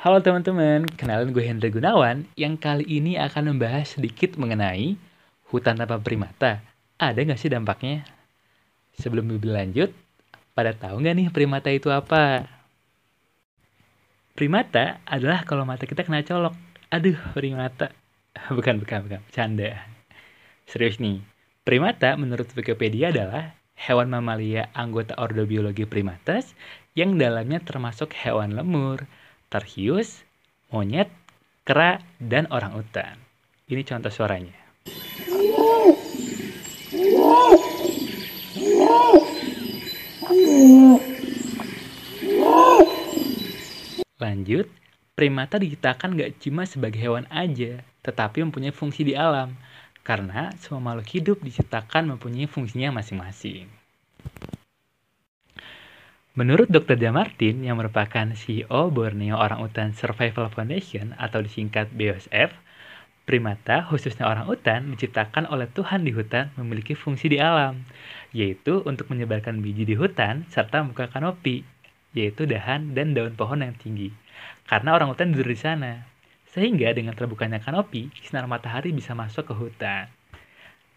Halo teman-teman, kenalin gue Hendra Gunawan yang kali ini akan membahas sedikit mengenai hutan tanpa primata. Ada nggak sih dampaknya? Sebelum lebih lanjut, pada tahu nggak nih primata itu apa? Primata adalah kalau mata kita kena colok. Aduh, primata. Bukan, bukan, bukan. Canda. Serius nih. Primata menurut Wikipedia adalah hewan mamalia anggota ordo biologi primates yang dalamnya termasuk hewan lemur, tarhius, monyet, kera, dan orang utan. Ini contoh suaranya. Lanjut, primata diciptakan gak cuma sebagai hewan aja, tetapi mempunyai fungsi di alam. Karena semua makhluk hidup diciptakan mempunyai fungsinya masing-masing. Menurut Dr. Damartin yang merupakan CEO Borneo Orang Utan Survival Foundation atau disingkat BOSF, primata khususnya orang utan diciptakan oleh Tuhan di hutan memiliki fungsi di alam, yaitu untuk menyebarkan biji di hutan serta membuka kanopi, yaitu dahan dan daun pohon yang tinggi. Karena orang hutan tidur di sana, sehingga dengan terbukanya kanopi, sinar matahari bisa masuk ke hutan.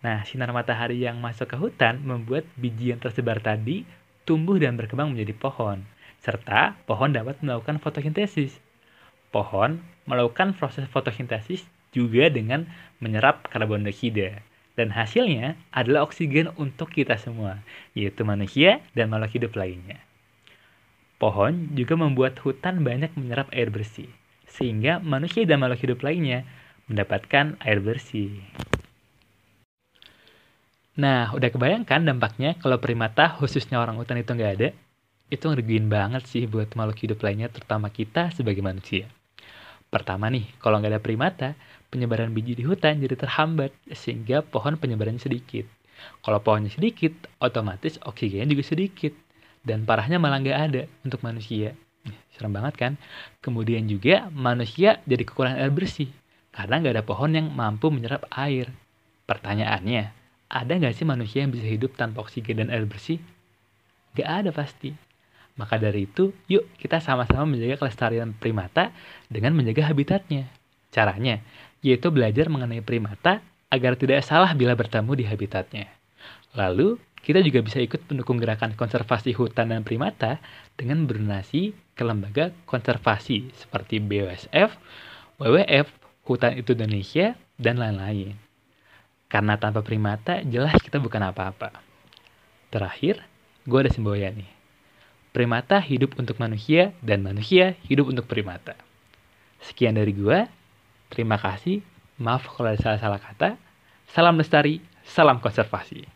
Nah, sinar matahari yang masuk ke hutan membuat biji yang tersebar tadi tumbuh dan berkembang menjadi pohon, serta pohon dapat melakukan fotosintesis. Pohon melakukan proses fotosintesis juga dengan menyerap karbon dioksida, dan hasilnya adalah oksigen untuk kita semua, yaitu manusia dan makhluk hidup lainnya. Pohon juga membuat hutan banyak menyerap air bersih, sehingga manusia dan makhluk hidup lainnya mendapatkan air bersih. Nah, udah kebayangkan dampaknya kalau primata khususnya orang hutan itu nggak ada? Itu ngerugiin banget sih buat makhluk hidup lainnya, terutama kita sebagai manusia. Pertama nih, kalau nggak ada primata, penyebaran biji di hutan jadi terhambat, sehingga pohon penyebarannya sedikit. Kalau pohonnya sedikit, otomatis oksigennya juga sedikit. Dan parahnya malah nggak ada untuk manusia. Serem banget kan? Kemudian juga manusia jadi kekurangan air bersih, karena nggak ada pohon yang mampu menyerap air. Pertanyaannya, ada nggak sih manusia yang bisa hidup tanpa oksigen dan air bersih? Gak ada pasti. Maka dari itu, yuk kita sama-sama menjaga kelestarian primata dengan menjaga habitatnya. Caranya, yaitu belajar mengenai primata agar tidak salah bila bertemu di habitatnya. Lalu, kita juga bisa ikut mendukung gerakan konservasi hutan dan primata dengan berdonasi ke lembaga konservasi seperti BWSF, WWF, Hutan Itu Indonesia, dan lain-lain. Karena tanpa primata, jelas kita bukan apa-apa. Terakhir, gue ada semboyan nih. Primata hidup untuk manusia, dan manusia hidup untuk primata. Sekian dari gue. Terima kasih. Maaf kalau ada salah-salah kata. Salam lestari, salam konservasi.